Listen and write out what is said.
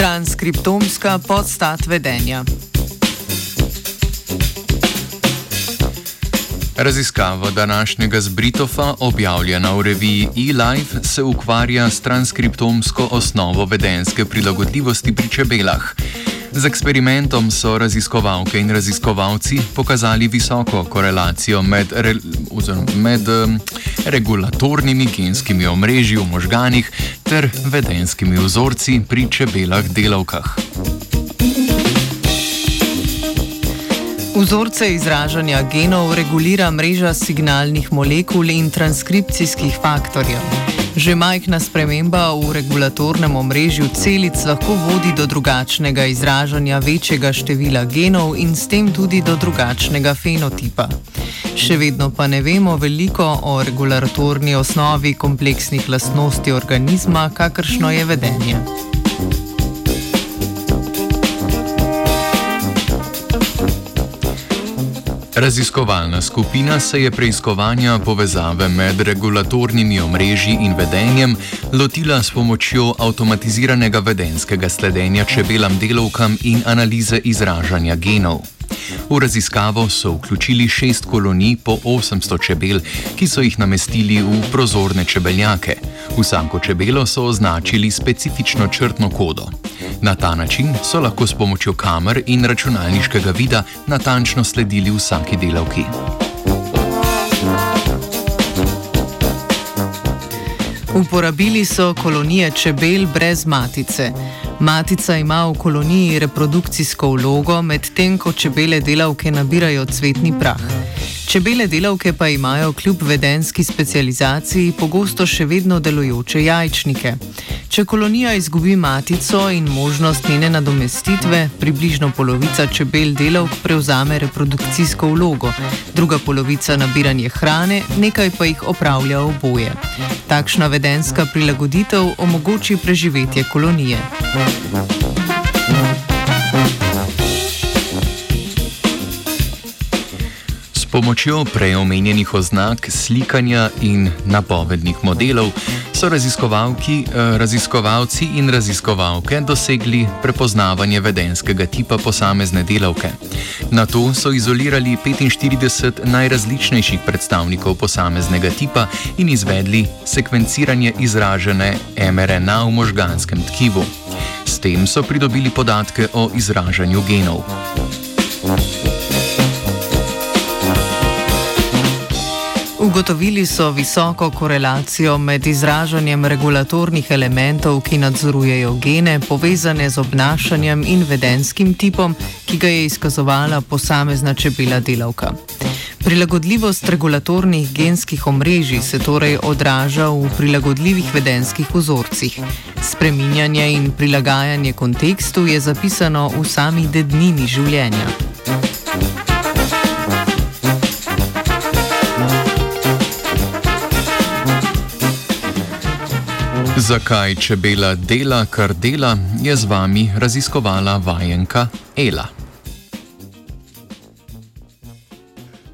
Transkriptomska podstat vedenja. Raziskava današnjega zbritofa, objavljena v reviji eLife, se ukvarja s transkriptomsko osnovo vedenske prilagodljivosti pri čebelah. Z eksperimentom so raziskovalke in raziskovalci pokazali visoko korelacijo med, re, med um, regulatornimi genskimi omrežji v možganih ter vedenskimi vzorci pri čebelah delavkah. Vzorce izražanja genov regulira mreža signalnih molekul in transkripcijskih faktorjev. Že majhna sprememba v regulatornem omrežju celic lahko vodi do drugačnega izražanja večjega števila genov in s tem tudi do drugačnega fenotipa. Še vedno pa ne vemo veliko o regulatorni osnovi kompleksnih lastnosti organizma, kakršno je vedenje. Raziskovalna skupina se je preiskovanja povezave med regulatornimi omrežji in vedenjem lotila s pomočjo avtomatiziranega vedenskega sledenja čebelam delovkam in analize izražanja genov. V raziskavo so vključili šest kolonij po 800 čebel, ki so jih namestili v prozorne čebeljake. Vsako čebelo so označili specifično črtno kodo. Na ta način so lahko s pomočjo kamer in računalniškega vida natančno sledili vsaki delavki. Uporabili so kolonije čebel brez matice. Matica ima v koloniji reprodukcijsko vlogo, medtem ko čebele delavke nabirajo cvetni prah. Čebele delavke pa imajo kljub vedenski specializaciji pogosto še vedno delujoče jajčnike. Če kolonija izgubi matico in možnost njene nadomestitve, približno polovica čebel delavk prevzame reprodukcijsko vlogo, druga polovica nabiranje hrane, nekaj pa jih opravlja oboje. Takšna vedenska prilagoditev omogoči preživetje kolonije. Pomočjo preomenjenih oznak, slikanja in napovednih modelov so eh, raziskovalci in raziskovalke dosegli prepoznavanje vedenskega tipa posamezne delavke. Na to so izolirali 45 najrazličnejših predstavnikov posameznega tipa in izvedli sekvenciranje izražene mRNA v možganskem tkivu. S tem so pridobili podatke o izražanju genov. Ugotovili so visoko korelacijo med izražanjem regulatornih elementov, ki nadzorujejo gene, povezane z obnašanjem in vedenskim tipom, ki ga je izkazovala posamezna čebela delavka. Prilagodljivost regulatornih genskih omrežij se torej odraža v prilagodljivih vedenskih vzorcih. Spreminjanje in prilagajanje kontekstu je zapisano v sami dednini življenja. Zakaj čebela dela, kar dela, je z vami raziskovala vajenka Ela.